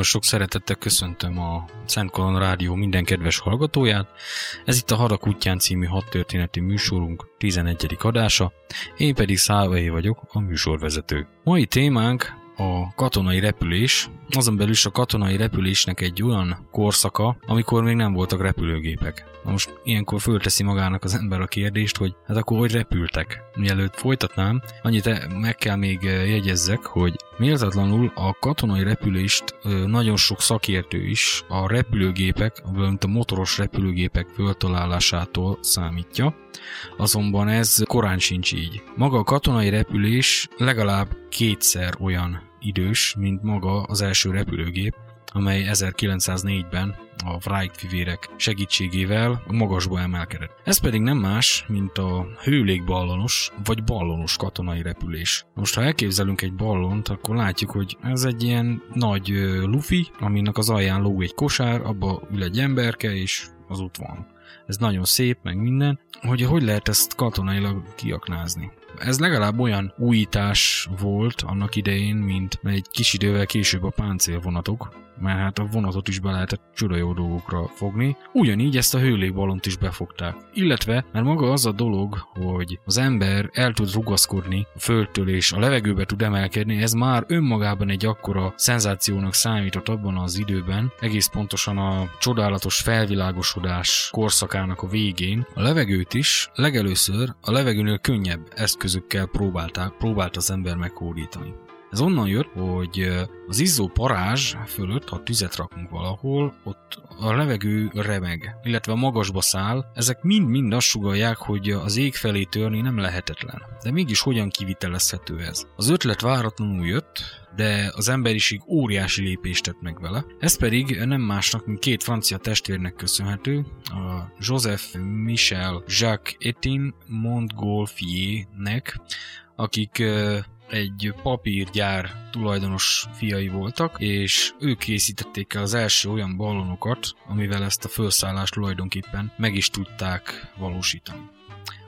Nagyon sok szeretettel köszöntöm a Szent Kolon Rádió minden kedves hallgatóját. Ez itt a Harak útján című hat történeti műsorunk 11. adása. Én pedig Szálvai vagyok, a műsorvezető. Mai témánk a katonai repülés, azon belül is a katonai repülésnek egy olyan korszaka, amikor még nem voltak repülőgépek. Na most ilyenkor fölteszi magának az ember a kérdést, hogy hát akkor hogy repültek? Mielőtt folytatnám, annyit meg kell még jegyezzek, hogy méltatlanul a katonai repülést nagyon sok szakértő is a repülőgépek, valamint a motoros repülőgépek föltalálásától számítja, azonban ez korán sincs így. Maga a katonai repülés legalább kétszer olyan idős, mint maga az első repülőgép, amely 1904-ben a Wright fivérek segítségével magasba emelkedett. Ez pedig nem más, mint a hőlégballonos vagy ballonos katonai repülés. Most ha elképzelünk egy ballont, akkor látjuk, hogy ez egy ilyen nagy lufi, aminek az alján lóg egy kosár, abba ül egy emberke, és az út van. Ez nagyon szép, meg minden. Hogy hogy lehet ezt katonailag kiaknázni? Ez legalább olyan újítás volt annak idején, mint egy kis idővel később a páncélvonatok, mert hát a vonatot is be lehetett csuda jó dolgokra fogni. Ugyanígy ezt a hőlékbalont is befogták. Illetve, mert maga az a dolog, hogy az ember el tud rugaszkodni a földtől és a levegőbe tud emelkedni, ez már önmagában egy akkora szenzációnak számított abban az időben, egész pontosan a csodálatos felvilágosodás korszakának a végén. A levegőt is legelőször a levegőnél könnyebb eszközökkel próbálták, próbált az ember meghódítani. Ez onnan jött, hogy az izzó parázs fölött, ha tüzet rakunk valahol, ott a levegő remeg, illetve magasba száll. Ezek mind-mind azt sugalják, hogy az ég felé törni nem lehetetlen. De mégis hogyan kivitelezhető ez? Az ötlet váratlanul jött, de az emberiség óriási lépést tett meg vele. Ez pedig nem másnak, mint két francia testvérnek köszönhető, a Joseph Michel Jacques Etienne Montgolfier-nek, akik egy papírgyár tulajdonos fiai voltak, és ők készítették el az első olyan ballonokat, amivel ezt a felszállást tulajdonképpen meg is tudták valósítani.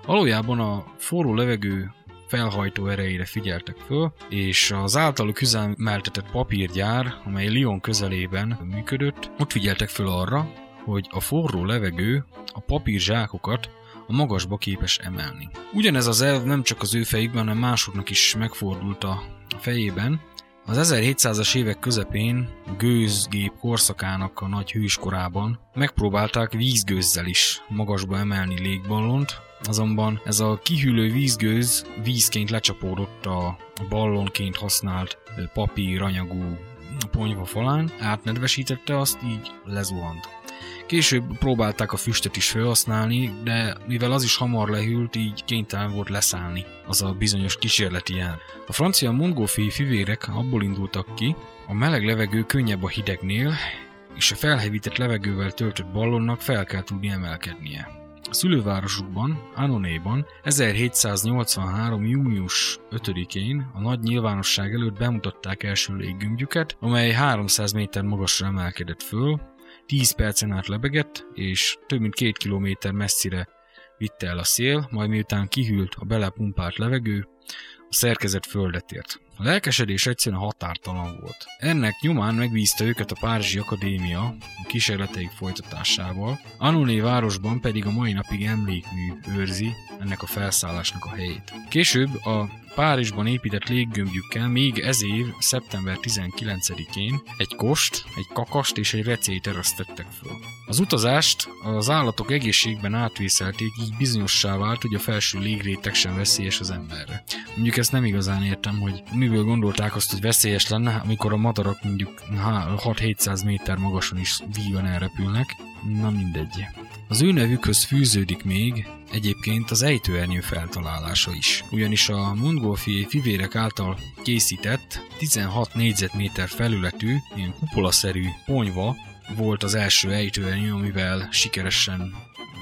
Valójában a forró levegő felhajtó erejére figyeltek föl, és az általuk üzemeltetett papírgyár, amely Lyon közelében működött, ott figyeltek föl arra, hogy a forró levegő a papírzsákokat a magasba képes emelni. Ugyanez az elv nem csak az ő fejükben, hanem másoknak is megfordult a fejében, az 1700-as évek közepén gőzgép korszakának a nagy hőskorában megpróbálták vízgőzzel is magasba emelni légballont, azonban ez a kihűlő vízgőz vízként lecsapódott a ballonként használt papíranyagú ponyva falán, átnedvesítette azt, így lezuhant. Később próbálták a füstöt is felhasználni, de mivel az is hamar lehűlt, így kénytelen volt leszállni az a bizonyos kísérleti jel. A francia mongolfi fivérek abból indultak ki, a meleg levegő könnyebb a hidegnél, és a felhevített levegővel töltött ballonnak fel kell tudni emelkednie. A szülővárosukban, Anonéban 1783. június 5-én a nagy nyilvánosság előtt bemutatták első léggömbjüket, amely 300 méter magasra emelkedett föl, 10 percen át lebegett, és több mint két kilométer messzire vitte el a szél, majd miután kihűlt a belepumpált levegő, a szerkezet földet ért. A lelkesedés egyszerűen határtalan volt. Ennek nyomán megbízta őket a Párizsi Akadémia a kísérleteik folytatásával, Anoné városban pedig a mai napig emlékmű őrzi ennek a felszállásnak a helyét. Később a Párizsban épített léggömbjükkel még ez év, szeptember 19-én egy kost, egy kakast és egy recét eresztettek föl. Az utazást az állatok egészségben átvészelték, így bizonyossá vált, hogy a felső légréteg sem veszélyes az emberre. Mondjuk ezt nem igazán értem, hogy miből gondolták azt, hogy veszélyes lenne, amikor a madarak mondjuk 6-700 méter magason is vígan elrepülnek. Na mindegy. Az ő nevükhöz fűződik még egyébként az ejtőernyő feltalálása is. Ugyanis a mongolfi fivérek által készített 16 négyzetméter felületű, ilyen kupolaszerű ponyva volt az első ejtőernyő, amivel sikeresen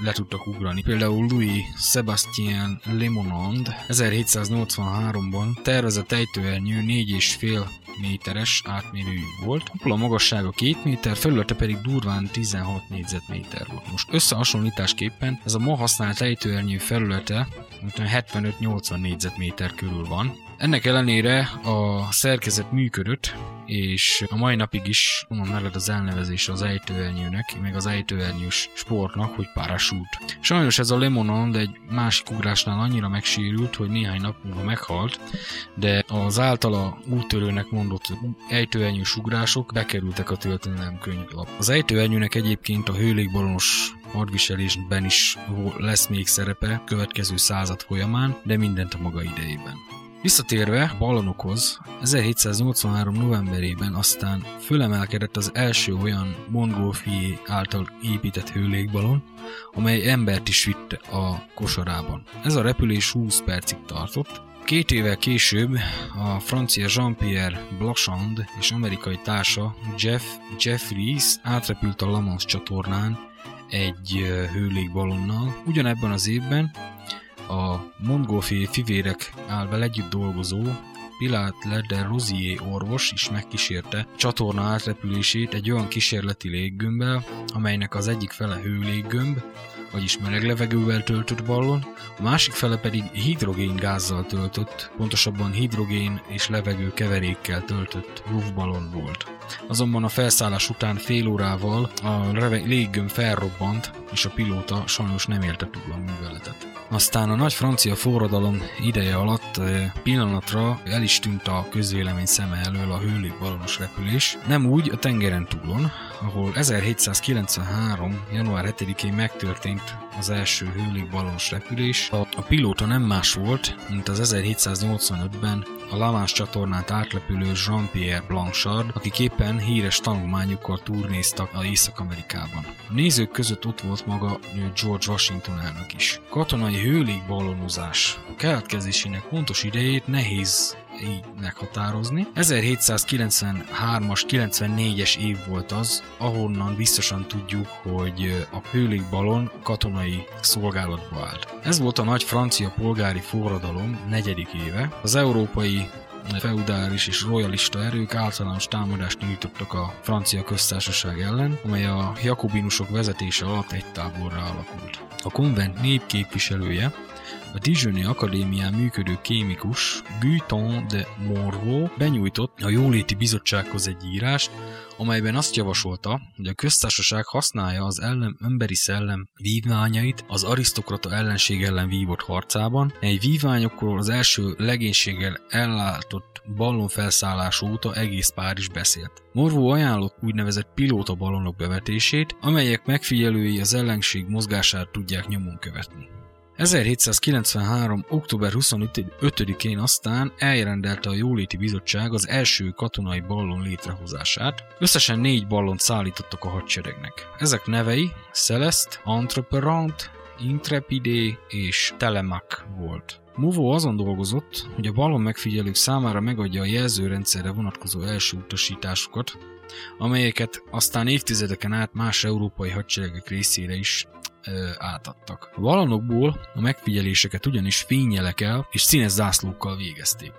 le tudtak ugrani. Például Louis Sebastien Lemonand 1783-ban tervezett ejtőernyő 4,5 méteres átmérőjű volt. Kupola magassága 2 méter, felülete pedig durván 16 négyzetméter volt. Most összehasonlításképpen ez a ma használt ejtőernyő felülete 75-80 négyzetméter körül van. Ennek ellenére a szerkezet működött, és a mai napig is onnan mellett az elnevezés az ejtőernyőnek, meg az ejtőernyős sportnak, hogy parasút. Sajnos ez a Lemonand egy másik ugrásnál annyira megsérült, hogy néhány nap múlva meghalt, de az általa úttörőnek mondott ejtőernyős ugrások bekerültek a történelem könyvlap. Az ejtőernyőnek egyébként a hőlékbalonos hadviselésben is lesz még szerepe következő század folyamán, de mindent a maga idejében. Visszatérve ballonokhoz, 1783. novemberében aztán fölemelkedett az első olyan Montgolfier által épített hőlékbalon, amely embert is vitte a kosarában. Ez a repülés 20 percig tartott, Két évvel később a francia Jean-Pierre Blachand és amerikai társa Jeff Jeffries átrepült a Lamans csatornán egy hőlékbalonnal. Ugyanebben az évben a mongolfi fivérek által együtt dolgozó Pilát Ledder Rosier orvos is megkísérte csatorna átrepülését egy olyan kísérleti léggömbbel, amelynek az egyik fele hőléggömb, vagyis meleg levegővel töltött ballon, a másik fele pedig hidrogén gázzal töltött, pontosabban hidrogén és levegő keverékkel töltött luftballon volt. azonban a felszállás után fél órával a léggömb felrobbant, és a pilóta sajnos nem élte túl a műveletet. Aztán a nagy francia forradalom ideje alatt pillanatra el is tűnt a közvélemény szeme elől a hőlégbalonos repülés, nem úgy a tengeren túlon, ahol 1793. január 7-én megtörtént az első hőlégbalonos repülés. A, pilóta nem más volt, mint az 1785-ben a Lavans csatornát átlepülő Jean-Pierre Blanchard, akik éppen híres tanulmányukkal turnéztak a Észak-Amerikában. A nézők között ott volt maga George Washington elnök is. Katonai hőlégballonozás keletkezésének pontos idejét nehéz így meghatározni. 1793-as, 94-es év volt az, ahonnan biztosan tudjuk, hogy a hőlégballon katonai szolgálatba állt. Ez volt a nagy francia polgári forradalom negyedik éve. Az európai feudális és royalista erők általános támadást nyújtottak a francia köztársaság ellen, amely a jakobinusok vezetése alatt egy táborra alakult. A konvent népképviselője, a Dijoni Akadémián működő kémikus Guiton de Morvaux benyújtott a Jóléti Bizottsághoz egy írást, amelyben azt javasolta, hogy a köztársaság használja az ellen, emberi szellem vívmányait az arisztokrata ellenség ellen vívott harcában, egy vívmányokról az első legénységgel ellátott ballonfelszállás óta egész Párizs beszélt. Morvó ajánlott úgynevezett pilóta ballonok bevetését, amelyek megfigyelői az ellenség mozgását tudják nyomon követni. 1793. október 25-én aztán elrendelte a Jóléti Bizottság az első katonai ballon létrehozását. Összesen négy ballont szállítottak a hadseregnek. Ezek nevei Celeste, Entreprenant, Intrepidé és Telemac volt. Movo azon dolgozott, hogy a ballon megfigyelők számára megadja a jelzőrendszerre vonatkozó első utasításokat, amelyeket aztán évtizedeken át más európai hadseregek részére is ö, átadtak. A ballonokból a megfigyeléseket ugyanis fényjelekkel és színes zászlókkal végezték.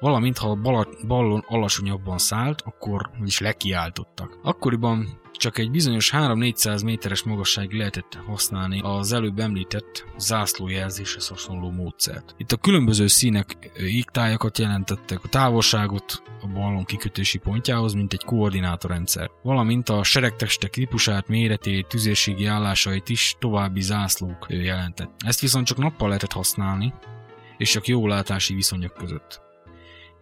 Valamint ha a ballon alacsonyabban szállt, akkor is lekiáltottak. Akkoriban csak egy bizonyos 3-400 méteres magasságig lehetett használni az előbb említett zászlójelzéshez hasonló módszert. Itt a különböző színek égtájakat jelentettek, a távolságot a ballon kikötési pontjához, mint egy koordinátorrendszer, valamint a seregtestek típusát, méretét, tüzérségi állásait is további zászlók jelentett. Ezt viszont csak nappal lehetett használni, és csak jó látási viszonyok között.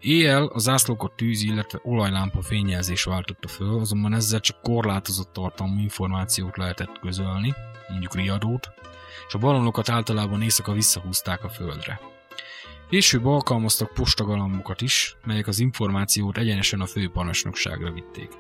Éjjel a zászlókat tűz, illetve olajlámpa fényjelzés váltotta föl, azonban ezzel csak korlátozott tartalmú információt lehetett közölni, mondjuk riadót, és a balonokat általában éjszaka visszahúzták a földre. Később alkalmaztak postagalambokat is, melyek az információt egyenesen a főparancsnokságra vitték.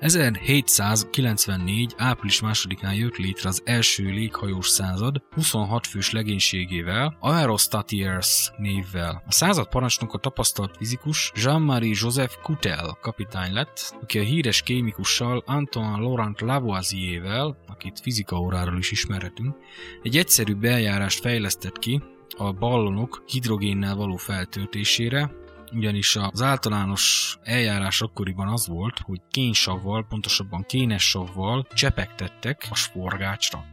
1794. április 2-án jött létre az első léghajós század 26 fős legénységével, Aerostatiers névvel. A század parancsnoka tapasztalt fizikus Jean-Marie Joseph Coutel kapitány lett, aki a híres kémikussal Antoine Laurent Lavoisiervel, akit fizika óráról is ismerhetünk, egy egyszerű beljárást fejlesztett ki, a ballonok hidrogénnel való feltöltésére, ugyanis az általános eljárás akkoriban az volt, hogy kénsavval, pontosabban kénessavval csepegtettek a sporgácsra.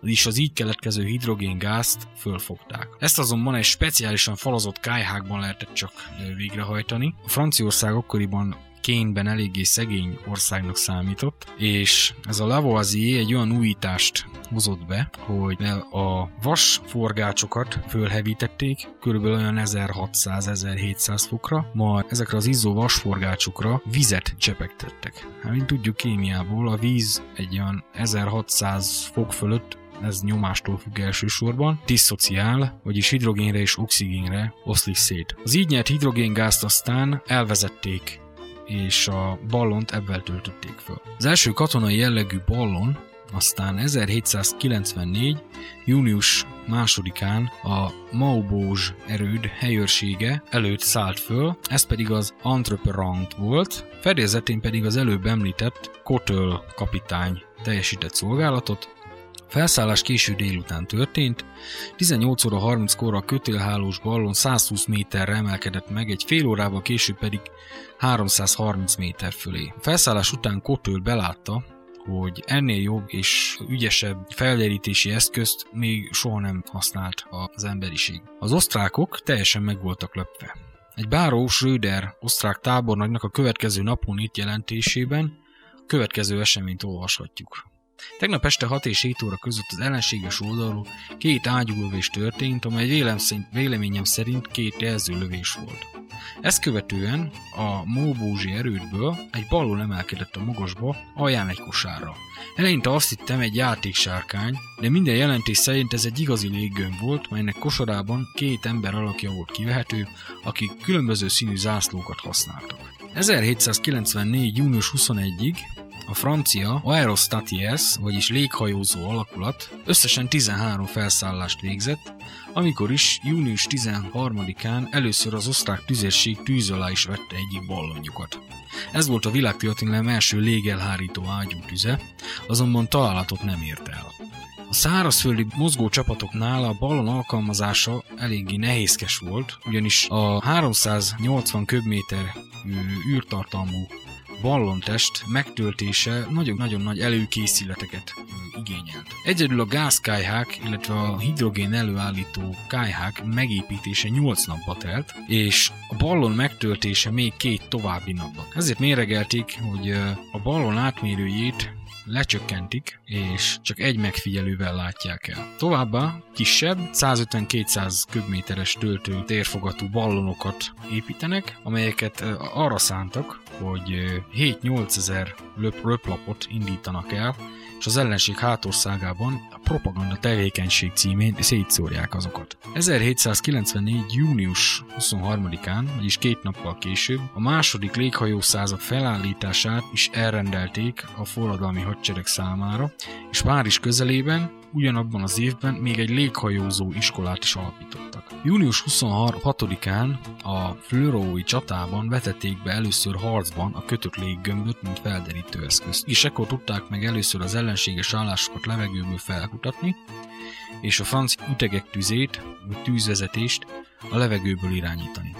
És az így keletkező hidrogéngázt fölfogták. Ezt azonban egy speciálisan falazott kájhákban lehetett csak végrehajtani. A Franciaország akkoriban Kénben eléggé szegény országnak számított, és ez a Lavoisier egy olyan újítást hozott be, hogy a vas forgácsokat fölhevítették, körülbelül olyan 1600-1700 fokra, majd ezekre az izzó vasforgácsokra vizet csepegtettek. Hát, mint tudjuk kémiából, a víz egy olyan 1600 fok fölött ez nyomástól függ elsősorban, diszociál, vagyis hidrogénre és oxigénre oszlik szét. Az így nyert hidrogéngázt aztán elvezették és a ballont ebben töltötték föl. Az első katonai jellegű ballon aztán 1794. június másodikán a Maubózs erőd helyőrsége előtt szállt föl, ez pedig az Entreprenant volt, fedélzetén pedig az előbb említett Kotöl kapitány teljesített szolgálatot, Felszállás késő délután történt, 18 óra 30-kor a kötélhálós ballon 120 méterre emelkedett meg, egy fél órával később pedig 330 méter fölé. Felszállás után Kotöl belátta, hogy ennél jobb és ügyesebb felderítési eszközt még soha nem használt az emberiség. Az osztrákok teljesen meg voltak löpve. Egy Báró Schröder osztrák tábornagynak a következő napon itt jelentésében következő eseményt olvashatjuk. Tegnap este 6 és 7 óra között az ellenséges oldalról két ágyúlövés történt, amely véleményem szerint két jelzőlövés volt. Ezt követően a Móbózsi erődből egy ballon emelkedett a magasba, alján egy kosárra. Eleinte azt hittem egy játéksárkány, de minden jelentés szerint ez egy igazi léggömb volt, melynek kosarában két ember alakja volt kivehető, akik különböző színű zászlókat használtak. 1794. június 21-ig a francia Aerostatiers, vagyis léghajózó alakulat összesen 13 felszállást végzett, amikor is június 13-án először az osztrák tüzérség tűz alá is vette egyik ballonjukat. Ez volt a világtörténelem első légelhárító ágyú tüze, azonban találatot nem ért el. A szárazföldi mozgó csapatoknál a ballon alkalmazása eléggé nehézkes volt, ugyanis a 380 köbméter űrtartalmú ballontest megtöltése nagyon-nagyon nagy előkészületeket igényelt. Egyedül a gázkájhák, illetve a hidrogén előállító kájhák megépítése 8 napba telt, és a ballon megtöltése még két további napba. Ezért méregelték, hogy a ballon átmérőjét lecsökkentik, és csak egy megfigyelővel látják el. Továbbá kisebb, 150-200 köbméteres töltő térfogatú ballonokat építenek, amelyeket arra szántak, hogy 7-8 ezer löp, löplapot indítanak el, és az ellenség hátországában a propaganda tevékenység címén szétszórják azokat. 1794. június 23-án, vagyis két nappal később, a második léghajószázad felállítását is elrendelték a forradalmi hadsereg számára, és Párizs közelében ugyanabban az évben még egy léghajózó iskolát is alapítottak. Június 26-án a Fleurói csatában vetették be először harcban a kötött léggömböt, mint felderítő eszközt. És ekkor tudták meg először az ellenséges állásokat levegőből felkutatni, és a francia ütegek tüzét, vagy tűzvezetést a levegőből irányítani.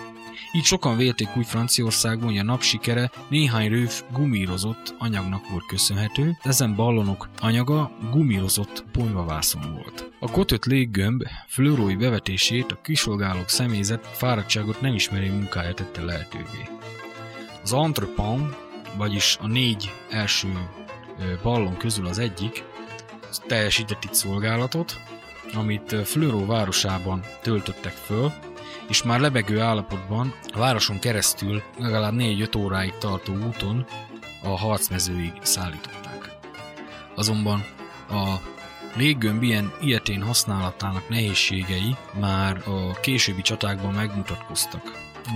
Így sokan vélték úgy Franciaországban, hogy a nap sikere néhány röv gumírozott anyagnak volt köszönhető, ezen ballonok anyaga gumírozott ponyvavászon volt. A kötött léggömb fluorói bevetését a kisolgálók személyzet fáradtságot nem ismerő munkája tette lehetővé. Az Entrepont, vagyis a négy első ballon közül az egyik, teljesített itt szolgálatot, amit Fleuró városában töltöttek föl, és már lebegő állapotban a városon keresztül legalább 4-5 óráig tartó úton a harcmezőig szállították. Azonban a léggömb ilyetén használatának nehézségei már a későbbi csatákban megmutatkoztak.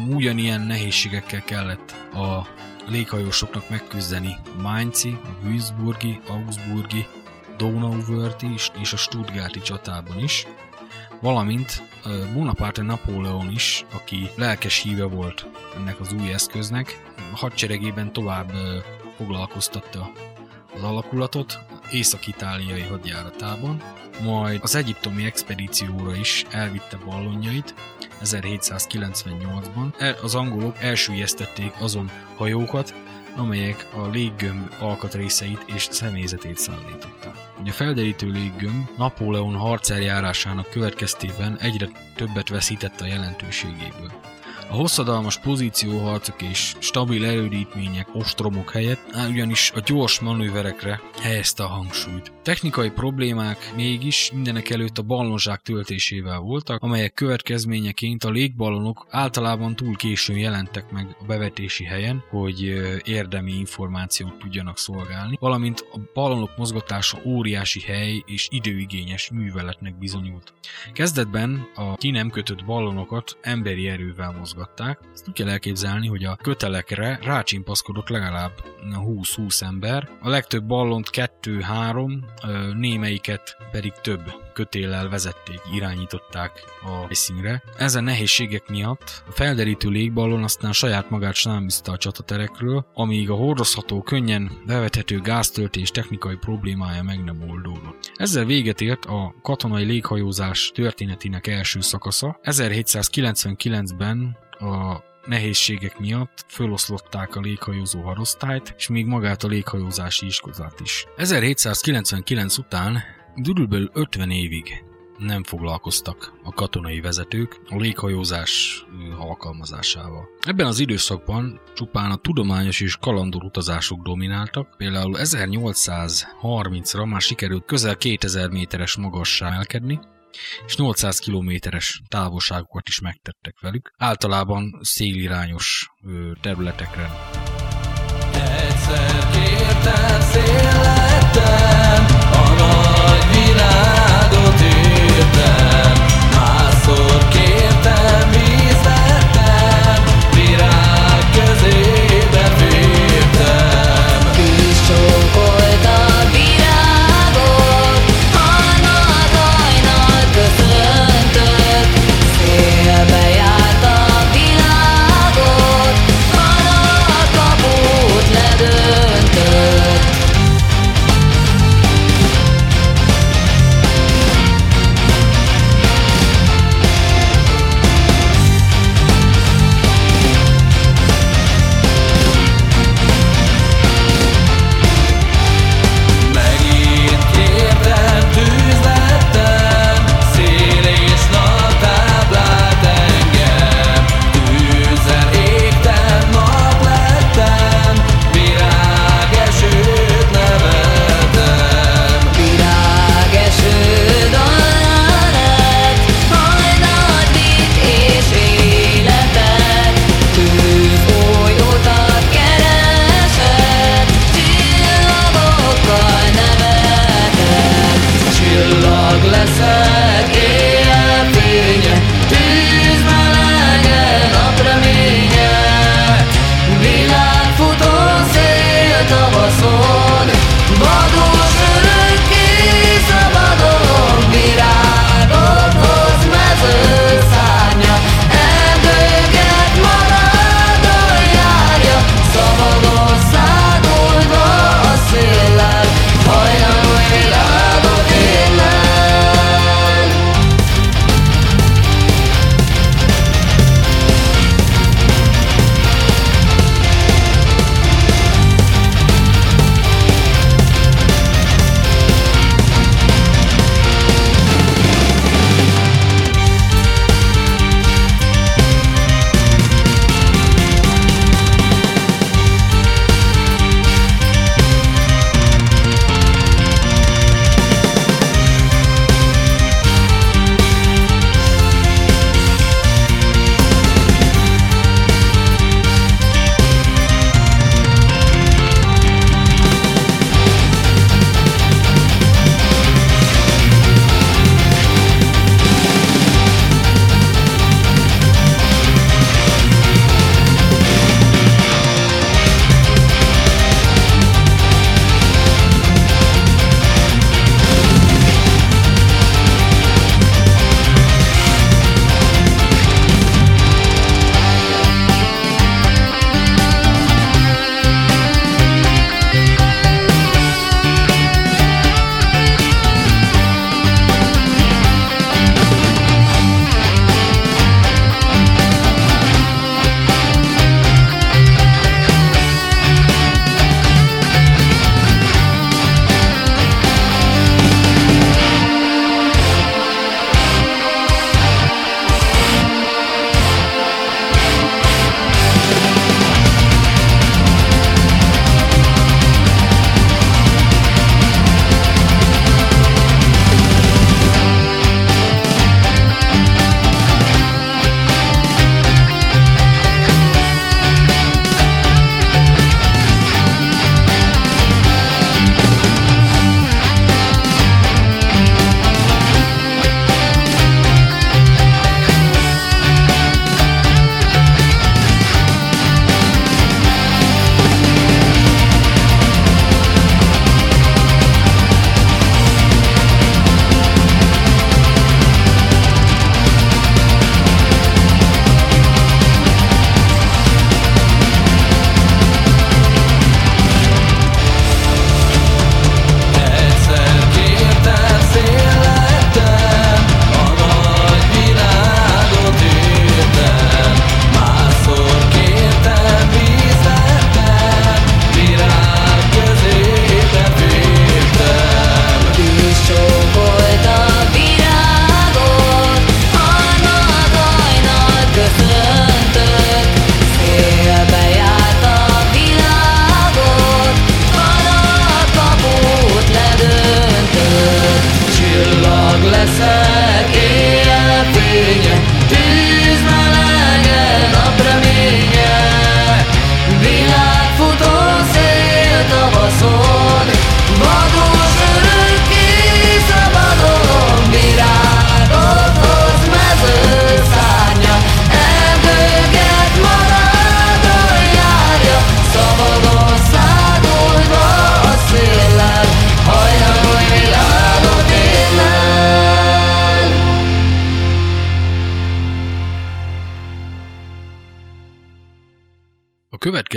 Ugyanilyen nehézségekkel kellett a léghajósoknak megküzdeni a Mainzi, a Würzburgi, Augsburgi, Donauwörthi és a Stuttgarti csatában is, valamint Bonaparte Napóleon is, aki lelkes híve volt ennek az új eszköznek, hadseregében tovább foglalkoztatta az alakulatot észak-itáliai hadjáratában, majd az egyiptomi expedícióra is elvitte ballonjait 1798-ban. E, az angolok elsüllyesztették azon hajókat, amelyek a léggömb alkatrészeit és személyzetét szállították. A felderítő léggömb Napóleon harceljárásának következtében egyre többet veszítette a jelentőségéből. A hosszadalmas pozícióharcok és stabil erődítmények, ostromok helyett ugyanis a gyors manőverekre helyezte a hangsúlyt. Technikai problémák mégis mindenek előtt a ballonzsák töltésével voltak, amelyek következményeként a légballonok általában túl későn jelentek meg a bevetési helyen, hogy érdemi információt tudjanak szolgálni, valamint a ballonok mozgatása óriási hely és időigényes műveletnek bizonyult. Kezdetben a ki nem kötött ballonokat emberi erővel mozgatták. Ezt úgy kell elképzelni, hogy a kötelekre rácsimpaszkodott legalább 20-20 ember, a legtöbb ballont 2-3, némelyiket pedig több kötéllel vezették, irányították a helyszínre. Ezen nehézségek miatt a felderítő légballon aztán saját magát sámizta a csataterekről, amíg a hordozható, könnyen bevethető gáztöltés technikai problémája meg nem oldódott. Ezzel véget ért a katonai léghajózás történetének első szakasza. 1799-ben a nehézségek miatt föloszlották a léghajózó harosztályt, és még magát a léghajózási iskolát is. 1799 után körülbelül 50 évig nem foglalkoztak a katonai vezetők a léghajózás alkalmazásával. Ebben az időszakban csupán a tudományos és kalandor utazások domináltak, például 1830-ra már sikerült közel 2000 méteres magassá elkedni, és 800 kilométeres távolságokat is megtettek velük, általában szélirányos területekre. Egyszer kértem, szél lettem, a nagy világot értem, másszor kértem,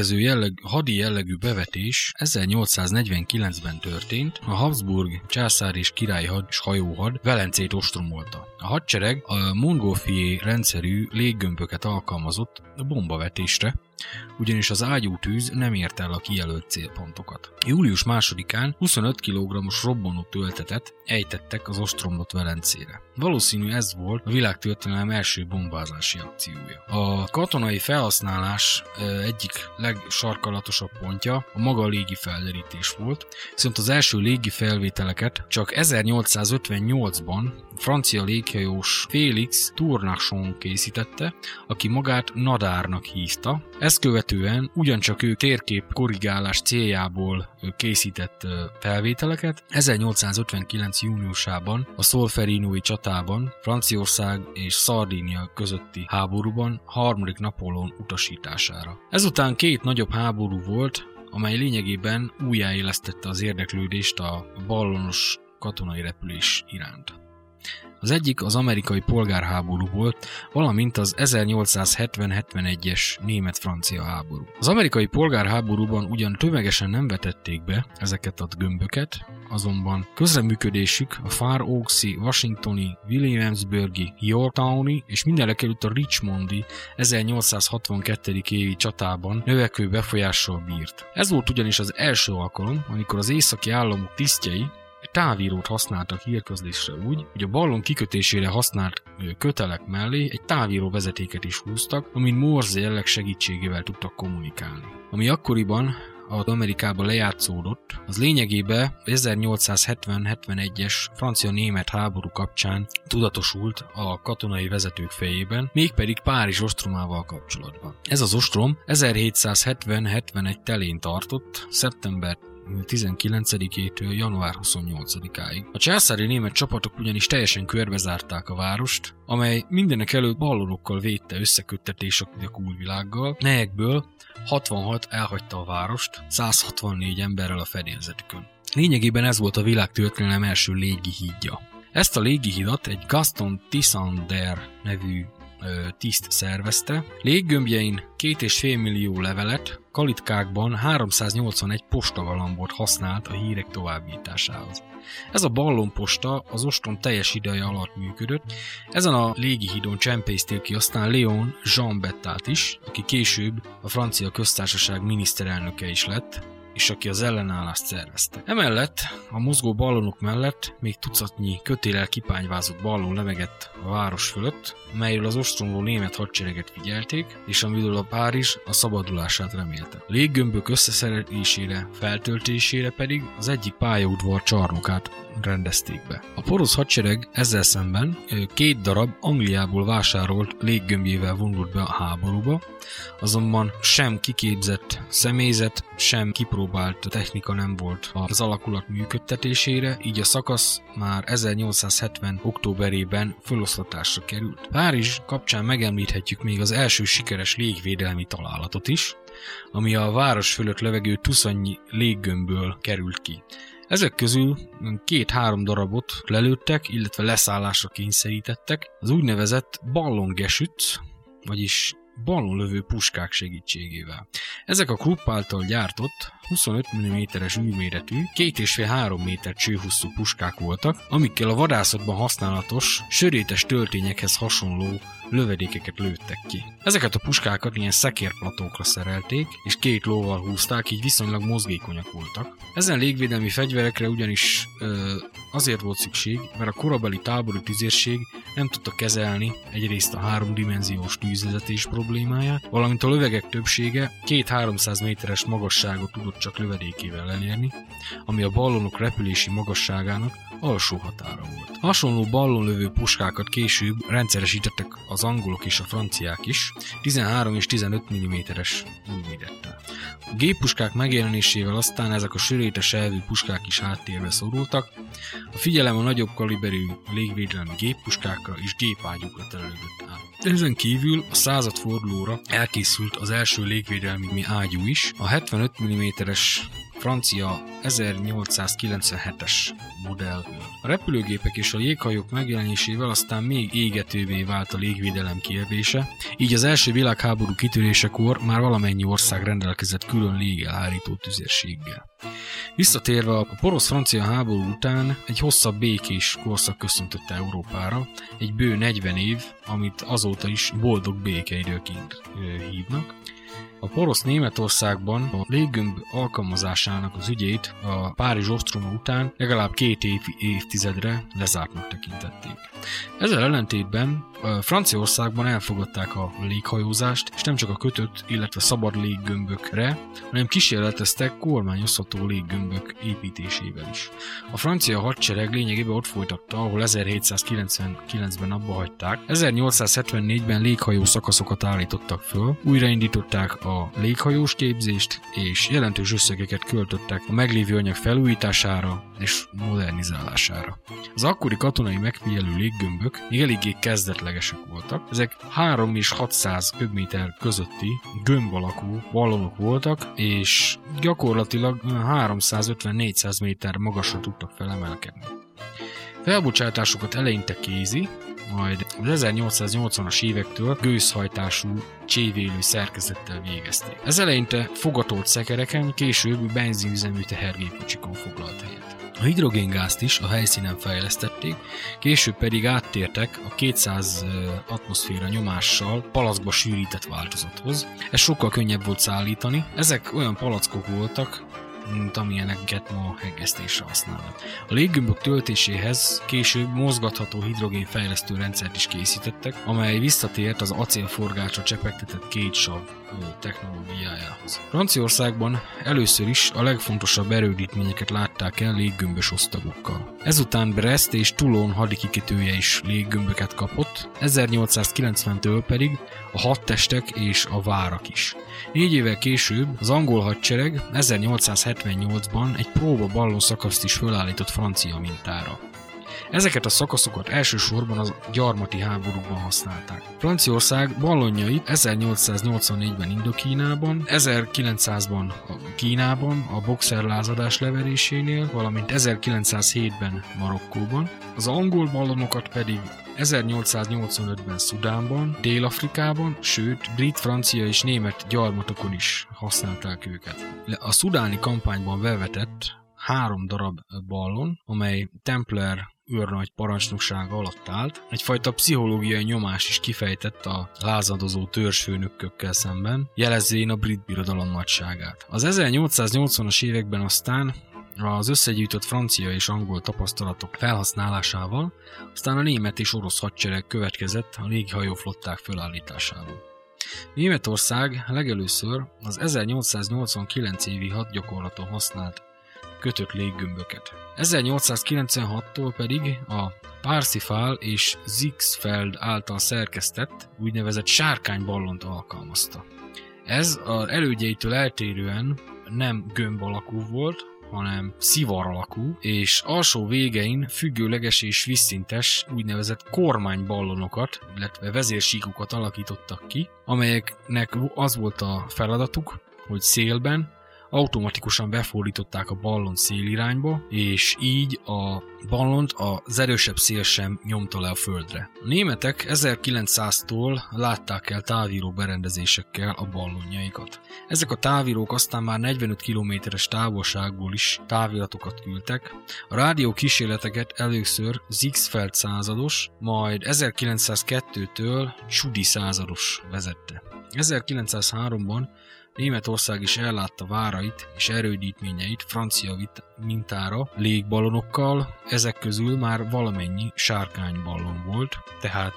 következő jelleg, hadi jellegű bevetés 1849-ben történt, a Habsburg császár és királyhad és hajóhad Velencét ostromolta. A hadsereg a Montgolfier rendszerű léggömböket alkalmazott a bombavetésre, ugyanis az ágyú tűz nem ért el a kijelölt célpontokat. Július másodikán 25 kg-os robbanó töltetet ejtettek az ostromlott Velencére. Valószínű ez volt a világtörténelem első bombázási akciója. A katonai felhasználás egyik legsarkalatosabb pontja a maga a légi felderítés volt, viszont az első légi felvételeket csak 1858-ban francia léghajós Félix Tournachon készítette, aki magát Nadárnak hívta. Ezt követően ugyancsak ő térkép korrigálás céljából készített felvételeket. 1859. júniusában a Solferinoi csatában Franciaország és Szardínia közötti háborúban harmadik Napóleon utasítására. Ezután két nagyobb háború volt, amely lényegében újjáélesztette az érdeklődést a ballonos katonai repülés iránt. Az egyik az amerikai polgárháború volt, valamint az 1870-71-es német-francia háború. Az amerikai polgárháborúban ugyan tömegesen nem vetették be ezeket a gömböket, azonban közreműködésük a Far Oaks-i, Washingtoni, Williamsburgi, Yorktowni és mindenek előtt a Richmondi 1862. évi csatában növekvő befolyással bírt. Ez volt ugyanis az első alkalom, amikor az északi államok tisztjei távírót használtak hírközlésre úgy, hogy a ballon kikötésére használt kötelek mellé egy távíró vezetéket is húztak, amin Morse jelleg segítségével tudtak kommunikálni. Ami akkoriban az Amerikában lejátszódott, az lényegében 1870-71-es francia-német háború kapcsán tudatosult a katonai vezetők fejében, mégpedig Párizs ostromával kapcsolatban. Ez az ostrom 1770-71 telén tartott, szeptember 19-től január 28-áig. A császári német csapatok ugyanis teljesen körbezárták a várost, amely mindenek előtt ballonokkal védte összeköttetés a külvilággal, melyekből 66 elhagyta a várost, 164 emberrel a fedélzetükön. Lényegében ez volt a világ történelem első légi hídja. Ezt a légihidat egy Gaston Tissander nevű tiszt szervezte. Léggömbjein két és fél millió levelet, kalitkákban 381 postagalambot használt a hírek továbbításához. Ez a ballonposta az ostrom teljes ideje alatt működött. Ezen a légihídon csempészték ki aztán Léon Jean Bettát is, aki később a francia köztársaság miniszterelnöke is lett, és aki az ellenállást szervezte. Emellett a mozgó ballonok mellett még tucatnyi kötélel kipányvázott ballon lemegett a város fölött, melyről az ostromló német hadsereget figyelték, és amiről a Párizs a szabadulását remélte. Léggömbök összeszerelésére, feltöltésére pedig az egyik pályaudvar csarnokát rendezték be. A porosz hadsereg ezzel szemben két darab Angliából vásárolt léggömbjével vonult be a háborúba, azonban sem kiképzett személyzet, sem kipróbált technika nem volt az alakulat működtetésére, így a szakasz már 1870. októberében feloszlatásra került. Párizs kapcsán megemlíthetjük még az első sikeres légvédelmi találatot is, ami a város fölött levegő tuszannyi léggömbből került ki. Ezek közül két-három darabot lelőttek, illetve leszállásra kényszerítettek, az úgynevezett ballongesüt, vagyis ballonlövő puskák segítségével. Ezek a Krupp által gyártott 25 mm-es űrméretű, 2,5-3 méter csőhosszú puskák voltak, amikkel a vadászatban használatos, sörétes töltényekhez hasonló lövedékeket lőttek ki. Ezeket a puskákat ilyen szekérplatókra szerelték, és két lóval húzták, így viszonylag mozgékonyak voltak. Ezen légvédelmi fegyverekre ugyanis ö, azért volt szükség, mert a korabeli tábori tüzérség nem tudta kezelni egyrészt a háromdimenziós tűzvezetés problémáját, valamint a lövegek többsége két 300 méteres magasságot tudott csak lövedékével elérni, ami a ballonok repülési magasságának alsó határa volt. Hasonló ballonlövő puskákat később rendszeresítettek az angolok és a franciák is, 13 és 15 mm-es mérettel. A géppuskák megjelenésével aztán ezek a sörétes elvű puskák is háttérbe szorultak, a figyelem a nagyobb kaliberű légvédelmi géppuskákra és gépágyúkra terelődött át. Ezen kívül a századfordulóra elkészült az első légvédelmi ágyú is, a 75 mm-es francia 1897-es modell. A repülőgépek és a jéghajók megjelenésével aztán még égetővé vált a légvédelem kérdése, így az első világháború kitörésekor már valamennyi ország rendelkezett külön légelhárító tüzérséggel. Visszatérve a porosz-francia háború után egy hosszabb békés korszak köszöntötte Európára, egy bő 40 év, amit azóta is boldog békeidőként hívnak, a porosz Németországban a léggömb alkalmazásának az ügyét a Párizs ostroma után legalább két év, évtizedre lezártnak tekintették. Ezzel ellentétben Franciaországban elfogadták a léghajózást, és nem csak a kötött, illetve szabad léggömbökre, hanem kísérleteztek kormányozható léggömbök építésével is. A francia hadsereg lényegében ott folytatta, ahol 1799-ben abba hagyták. 1874-ben léghajó szakaszokat állítottak föl, újraindították a léghajós képzést, és jelentős összegeket költöttek a meglévő anyag felújítására és modernizálására. Az akkori katonai megfigyelő léggömbök még eléggé kezdetlegesek voltak. Ezek 3 és 600 köbméter közötti gömb alakú ballonok voltak, és gyakorlatilag 350-400 méter magasra tudtak felemelkedni. Felbocsátásukat eleinte kézi, majd az 1880-as évektől gőzhajtású csévélő szerkezettel végezték. Ez eleinte fogatolt szekereken, később benzinüzemű tehergépkocsikon foglalt helyet. A hidrogéngázt is a helyszínen fejlesztették, később pedig áttértek a 200 atmoszféra nyomással palackba sűrített változathoz. Ez sokkal könnyebb volt szállítani. Ezek olyan palackok voltak, mint amilyeneket ma hegesztésre használnak. A léggömbök töltéséhez később mozgatható hidrogén fejlesztő rendszert is készítettek, amely visszatért az acélforgácsra csepegtetett két sav technológiájához. Franciaországban először is a legfontosabb erődítményeket látták el léggömbös osztagokkal. Ezután Brest és Toulon hadikikötője is léggömböket kapott, 1890-től pedig a hadtestek és a várak is. Négy évvel később az angol hadsereg 1878-ban egy próba ballon szakaszt is fölállított francia mintára. Ezeket a szakaszokat elsősorban a gyarmati háborúban használták. Franciaország ballonjait 1884-ben Indokínában, 1900-ban Kínában a boxer lázadás leverésénél, valamint 1907-ben Marokkóban, az angol ballonokat pedig 1885-ben Szudánban, Dél-Afrikában, sőt, brit, francia és német gyarmatokon is használták őket. A szudáni kampányban bevetett három darab ballon, amely Templar őrnagy parancsnoksága alatt állt, egyfajta pszichológiai nyomás is kifejtett a lázadozó törzsfőnökkökkel szemben, jelezvén a brit birodalom nagyságát. Az 1880-as években aztán az összegyűjtött francia és angol tapasztalatok felhasználásával, aztán a német és orosz hadsereg következett a léghajóflották felállításával. Németország legelőször az 1889 évi hadgyakorlaton használt kötött léggömböket. 1896-tól pedig a Parsifal és Zixfeld által szerkesztett úgynevezett sárkányballont alkalmazta. Ez az elődjeitől eltérően nem gömb alakú volt, hanem szivar alakú, és alsó végein függőleges és vízszintes úgynevezett kormányballonokat, illetve vezérsíkokat alakítottak ki, amelyeknek az volt a feladatuk, hogy szélben automatikusan befordították a ballon szélirányba, és így a ballont az erősebb szél sem nyomta le a földre. A németek 1900-tól látták el távíró berendezésekkel a ballonjaikat. Ezek a távírók aztán már 45 kilométeres távolságból is táviratokat küldtek. A rádió kísérleteket először Zixfeld százados, majd 1902-től Csudi százados vezette. 1903-ban Németország is ellátta várait és erődítményeit francia mintára légbalonokkal, ezek közül már valamennyi sárkányballon volt, tehát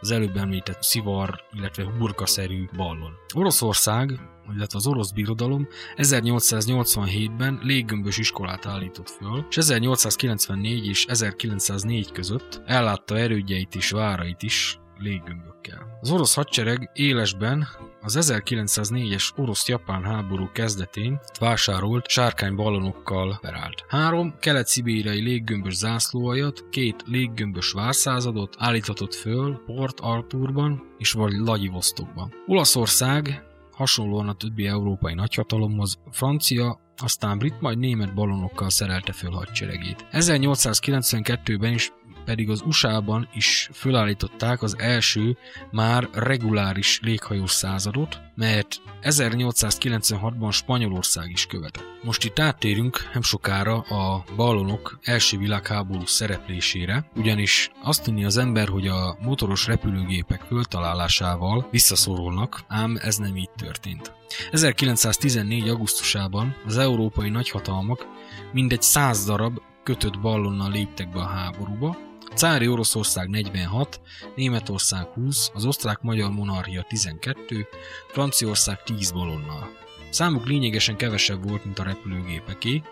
az előbb említett szivar, illetve hurkaszerű ballon. Oroszország, illetve az orosz birodalom 1887-ben léggömbös iskolát állított föl, és 1894 és 1904 között ellátta erődjeit és várait is léggömbökkel. Az orosz hadsereg élesben az 1904-es orosz-japán háború kezdetén vásárolt sárkánybalonokkal operált. Három kelet-szibériai léggömbös zászlóajat, két léggömbös várszázadot állíthatott föl Port Arthurban és vagy Vladivostokban. Olaszország hasonlóan a többi európai nagyhatalomhoz francia aztán brit, majd német ballonokkal szerelte föl hadseregét. 1892-ben is pedig az USA-ban is fölállították az első már reguláris léghajós századot, melyet 1896-ban Spanyolország is követett. Most itt áttérünk nem sokára a ballonok első világháború szereplésére, ugyanis azt tudni az ember, hogy a motoros repülőgépek föltalálásával visszaszorulnak, ám ez nem így történt. 1914. augusztusában az európai nagyhatalmak mindegy száz darab kötött ballonnal léptek be a háborúba, Cári Oroszország 46, Németország 20, az osztrák-magyar monarchia 12, Franciaország 10 balonnal. Számuk lényegesen kevesebb volt, mint a repülőgépeké,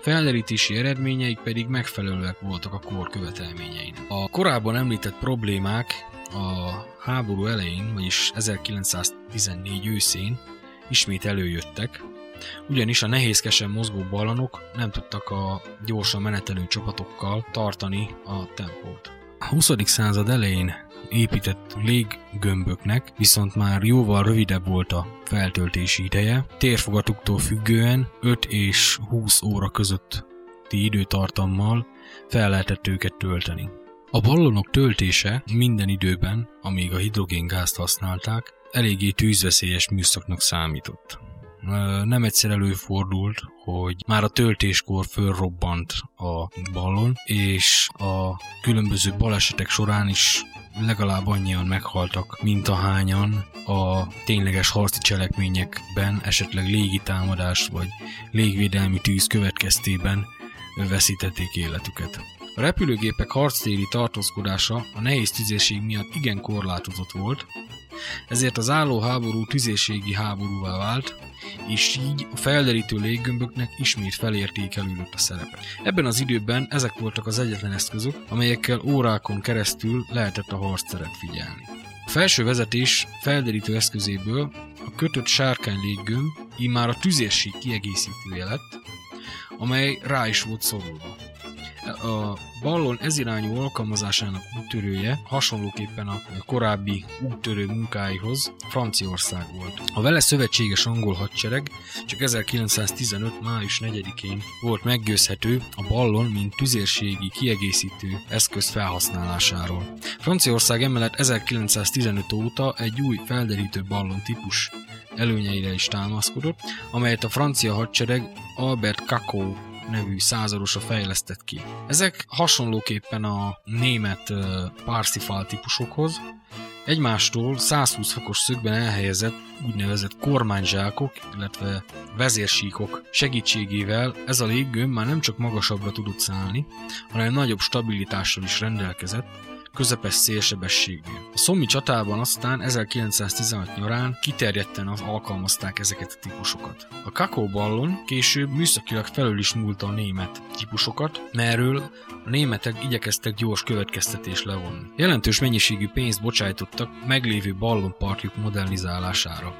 felderítési eredményeik pedig megfelelőek voltak a kor követelményeinek. A korábban említett problémák a háború elején, vagyis 1914 őszén ismét előjöttek, ugyanis a nehézkesen mozgó ballonok nem tudtak a gyorsan menetelő csapatokkal tartani a tempót. A 20. század elején épített léggömböknek viszont már jóval rövidebb volt a feltöltési ideje, térfogatuktól függően 5 és 20 óra közötti időtartammal fel lehetett őket tölteni. A ballonok töltése minden időben, amíg a hidrogéngázt használták, eléggé tűzveszélyes műszaknak számított nem egyszer előfordult, hogy már a töltéskor fölrobbant a ballon, és a különböző balesetek során is legalább annyian meghaltak, mint ahányan a tényleges harci cselekményekben, esetleg légitámadás vagy légvédelmi tűz következtében veszítették életüket. A repülőgépek harctéri tartózkodása a nehéz tüzérség miatt igen korlátozott volt, ezért az álló háború tüzérségi háborúvá vált, és így a felderítő léggömböknek ismét felértékelődött a szerepe. Ebben az időben ezek voltak az egyetlen eszközök, amelyekkel órákon keresztül lehetett a harcteret figyelni. A felső vezetés felderítő eszközéből a kötött sárkány léggömb immár a tüzérség kiegészítője lett, amely rá is volt szorulva. A ballon ezirányú alkalmazásának úttörője hasonlóképpen a korábbi úttörő munkáihoz Franciaország volt. A vele szövetséges angol hadsereg csak 1915. május 4-én volt meggyőzhető a ballon, mint tüzérségi kiegészítő eszköz felhasználásáról. Franciaország emellett 1915 óta egy új felderítő ballon típus előnyeire is támaszkodott, amelyet a francia hadsereg Albert Cacó nevű századosa fejlesztett ki. Ezek hasonlóképpen a német Parsifal típusokhoz, egymástól 120 fokos szögben elhelyezett úgynevezett kormányzsákok, illetve vezérsíkok segítségével ez a léggömb már nem csak magasabbra tudott szállni, hanem nagyobb stabilitással is rendelkezett, közepes szélsebességnél. A szommi csatában aztán 1916 nyarán kiterjedten alkalmazták ezeket a típusokat. A kakó ballon később műszakilag felül is múlta a német típusokat, merről a németek igyekeztek gyors következtetés levonni. Jelentős mennyiségű pénzt bocsájtottak meglévő ballonparkjuk modernizálására.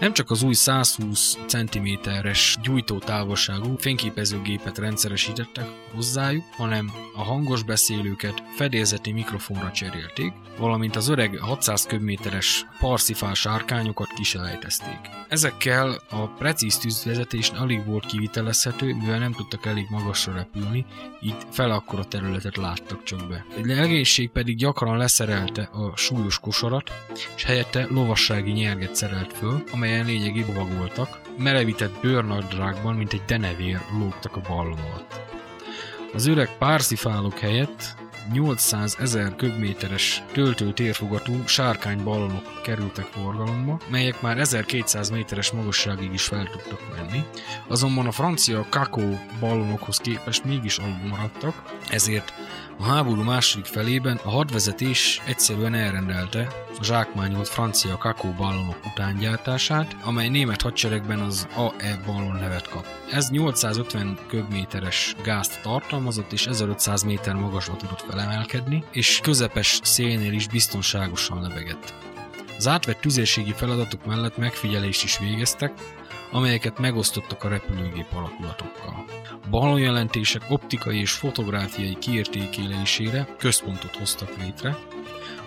Nem csak az új 120 cm-es gyújtótávolságú fényképezőgépet rendszeresítettek hozzájuk, hanem a hangos beszélőket fedélzeti mikrofonra cserélték, valamint az öreg 600 köbméteres parszifál sárkányokat kiselejtezték. Ezekkel a precíz tűzvezetés alig volt kivitelezhető, mivel nem tudtak elég magasra repülni, így fel akkora területet láttak csak be. Egy legénység pedig gyakran leszerelte a súlyos kosarat, és helyette lovassági nyerget szerelt föl, amelyen lényegi voltak, merevített bőrnadrágban, mint egy denevér lógtak a ballon alatt. Az öreg párszifálok helyett 800 ezer köbméteres töltő térfogatú ballonok kerültek forgalomba, melyek már 1200 méteres magasságig is fel tudtak menni, azonban a francia kakó ballonokhoz képest mégis alul maradtak, ezért a háború második felében a hadvezetés egyszerűen elrendelte a zsákmányolt francia kakó ballonok utángyártását, amely német hadseregben az AE ballon nevet kap. Ez 850 köbméteres gázt tartalmazott, és 1500 méter magasra tudott felemelkedni, és közepes szélnél is biztonságosan lebegett. Az átvett tüzérségi feladatok mellett megfigyelést is végeztek, amelyeket megosztottak a repülőgép alakulatokkal. A ballonjelentések optikai és fotográfiai kiértékelésére központot hoztak létre,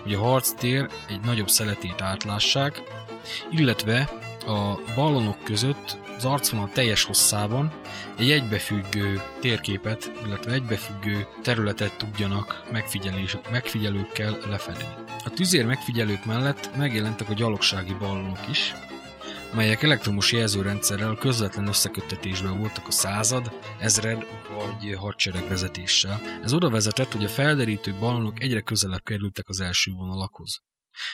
hogy a harctér egy nagyobb szeletét átlássák, illetve a ballonok között az arcvonal teljes hosszában egy egybefüggő térképet, illetve egybefüggő területet tudjanak megfigyelőkkel lefedni. A tüzér megfigyelők mellett megjelentek a gyalogsági ballonok is, melyek elektromos jelzőrendszerrel közvetlen összeköttetésben voltak a század, ezred vagy hadsereg vezetéssel. Ez oda vezetett, hogy a felderítő ballonok egyre közelebb kerültek az első vonalakhoz.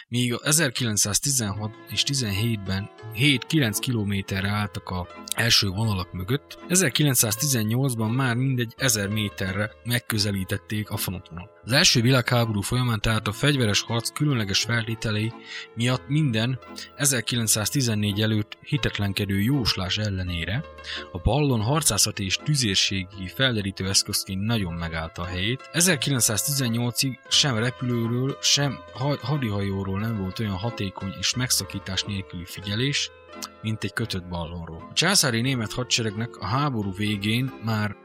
Míg a 1916 és 17-ben 7-9 kilométerre álltak a első vonalak mögött, 1918-ban már mindegy 1000 méterre megközelítették a frontvonalat. Az első világháború folyamán tehát a fegyveres harc különleges feltételei miatt minden 1914 előtt hitetlenkedő jóslás ellenére a ballon harcászati és tüzérségi felderítő eszközként nagyon megállta a helyét. 1918-ig sem repülőről, sem hadihajóról nem volt olyan hatékony és megszakítás nélküli figyelés, mint egy kötött ballonról. A császári német hadseregnek a háború végén már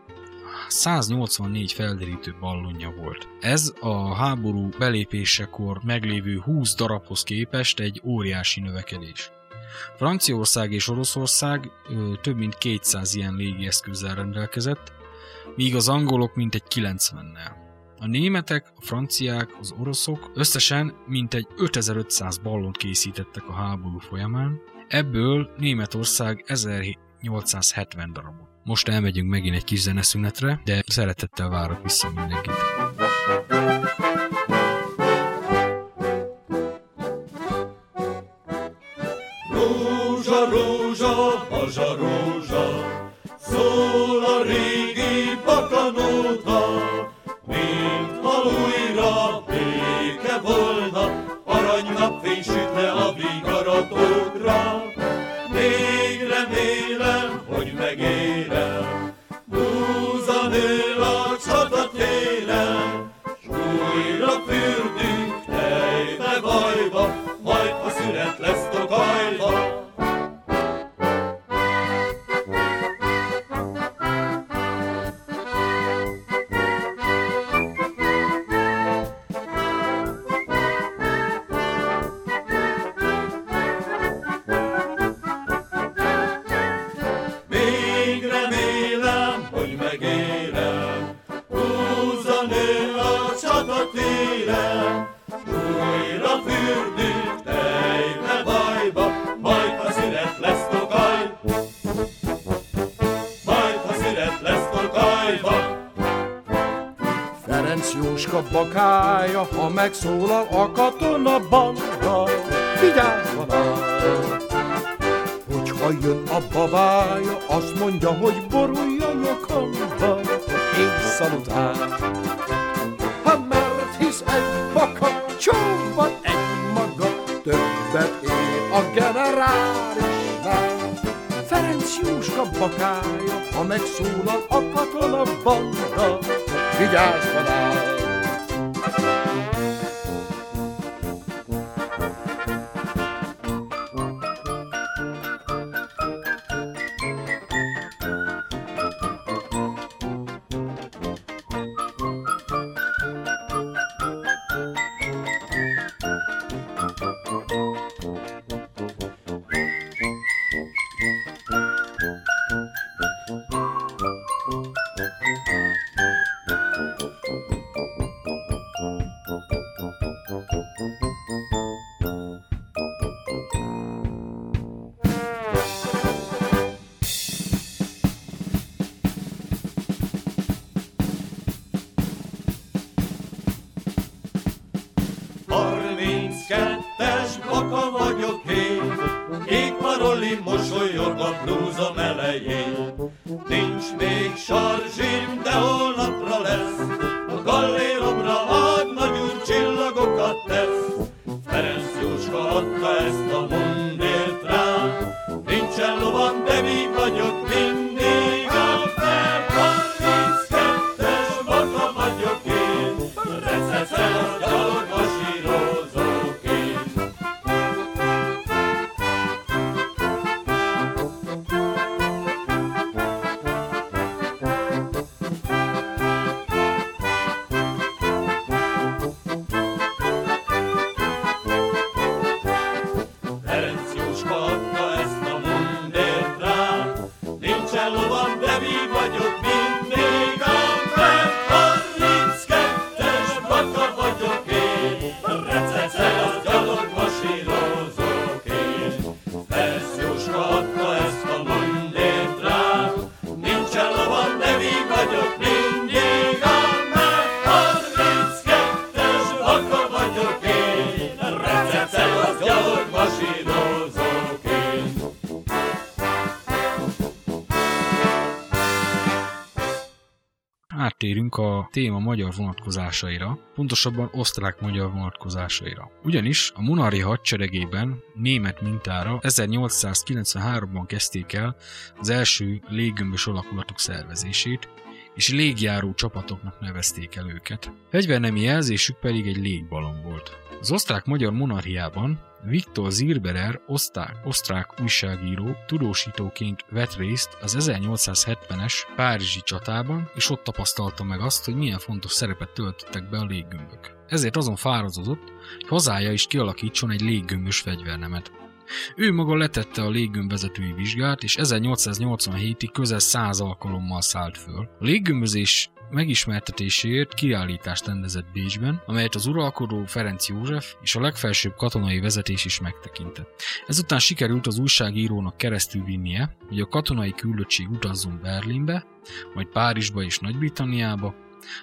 184 felderítő ballonja volt. Ez a háború belépésekor meglévő 20 darabhoz képest egy óriási növekedés. Franciaország és Oroszország ö, több mint 200 ilyen légieszközzel rendelkezett, míg az angolok mintegy 90-nel. A németek, a franciák, az oroszok összesen mintegy 5500 ballont készítettek a háború folyamán, ebből Németország 1870 darabot. Most elmegyünk megint egy kis zeneszünetre, de szeretettel várok vissza mindenkit. Rózsa, rózsa, bazsa, rózsa, áttérünk a téma magyar vonatkozásaira, pontosabban osztrák-magyar vonatkozásaira. Ugyanis a monarchia hadseregében német mintára 1893-ban kezdték el az első léggömbös alakulatok szervezését, és légjáró csapatoknak nevezték el őket. Fegyvernemi jelzésük pedig egy légbalon volt. Az osztrák-magyar monarchiában Viktor Zirberer, osztrák, osztrák újságíró, tudósítóként vett részt az 1870-es Párizsi csatában, és ott tapasztalta meg azt, hogy milyen fontos szerepet töltöttek be a léggömbök. Ezért azon fáradozott, hogy hazája is kialakítson egy léggömbös fegyvernemet. Ő maga letette a léggömbvezetői vizsgát, és 1887-ig közel 100 alkalommal szállt föl. A léggömbözés megismertetéséért kiállítást rendezett Bécsben, amelyet az uralkodó Ferenc József és a legfelsőbb katonai vezetés is megtekintett. Ezután sikerült az újságírónak keresztül vinnie, hogy a katonai küldöttség utazzon Berlinbe, majd Párizsba és Nagy-Britanniába,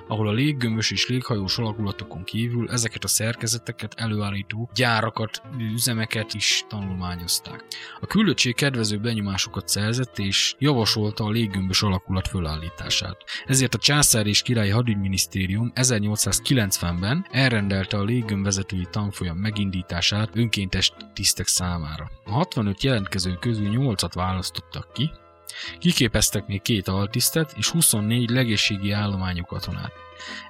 ahol a léggömbös és léghajós alakulatokon kívül ezeket a szerkezeteket előállító gyárakat, üzemeket is tanulmányozták. A küldöttség kedvező benyomásokat szerzett és javasolta a léggömbös alakulat fölállítását. Ezért a császár és királyi hadügyminisztérium 1890-ben elrendelte a léggömbvezetői tanfolyam megindítását önkéntes tisztek számára. A 65 jelentkező közül 8-at választottak ki, Kiképeztek még két altisztet és 24 legészségi állományú katonát.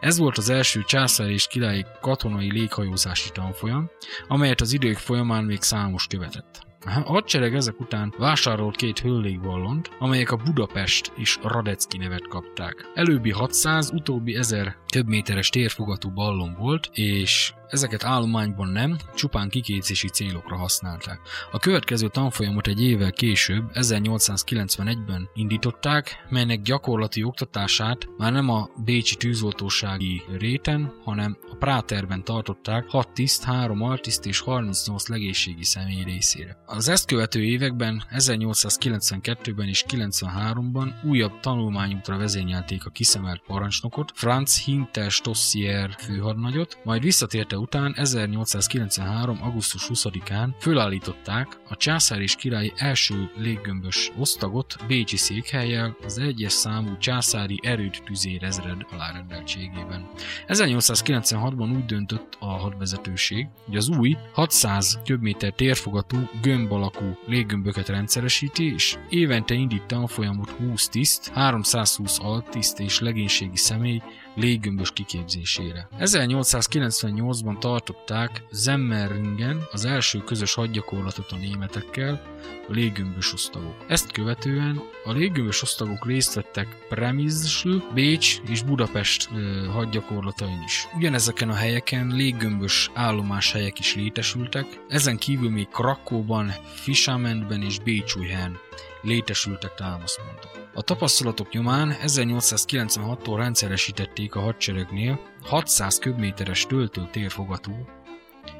Ez volt az első császár és királyi katonai léghajózási tanfolyam, amelyet az idők folyamán még számos követett. A hadsereg ezek után vásárolt két hőlégballont, amelyek a Budapest és Radecki nevet kapták. Előbbi 600, utóbbi 1000 több méteres térfogatú ballon volt, és ezeket állományban nem, csupán kiképzési célokra használták. A következő tanfolyamot egy évvel később, 1891-ben indították, melynek gyakorlati oktatását már nem a Bécsi tűzoltósági réten, hanem a Práterben tartották 6 tiszt, 3 altiszt és 38 legészségi személy részére. Az ezt követő években, 1892-ben és 93-ban újabb tanulmányútra vezényelték a kiszemelt parancsnokot, Franz Hinter Stossier főhadnagyot, majd visszatérte után 1893. augusztus 20-án fölállították a császár és király első léggömbös osztagot Bécsi székhelyjel az egyes számú császári erőt tüzérezred alárendeltségében. 1896-ban úgy döntött a hadvezetőség, hogy az új 600 köbméter térfogatú gömb alakú léggömböket rendszeresíti, és évente indít tanfolyamot 20 tiszt, 320 altiszt és legénységi személy léggömbös kiképzésére. 1898-ban tartották Zemmeringen az első közös hadgyakorlatot a németekkel, a léggömbös osztagok. Ezt követően a léggömbös osztagok részt vettek Premizsl, Bécs és Budapest ö, hadgyakorlatain is. Ugyanezeken a helyeken léggömbös állomáshelyek is létesültek, ezen kívül még Krakóban, Fisamentben és Bécsújhelyen létesültek támaszpontok. A tapasztalatok nyomán 1896-tól rendszeresítették a hadseregnél 600 köbméteres töltő-térfogatú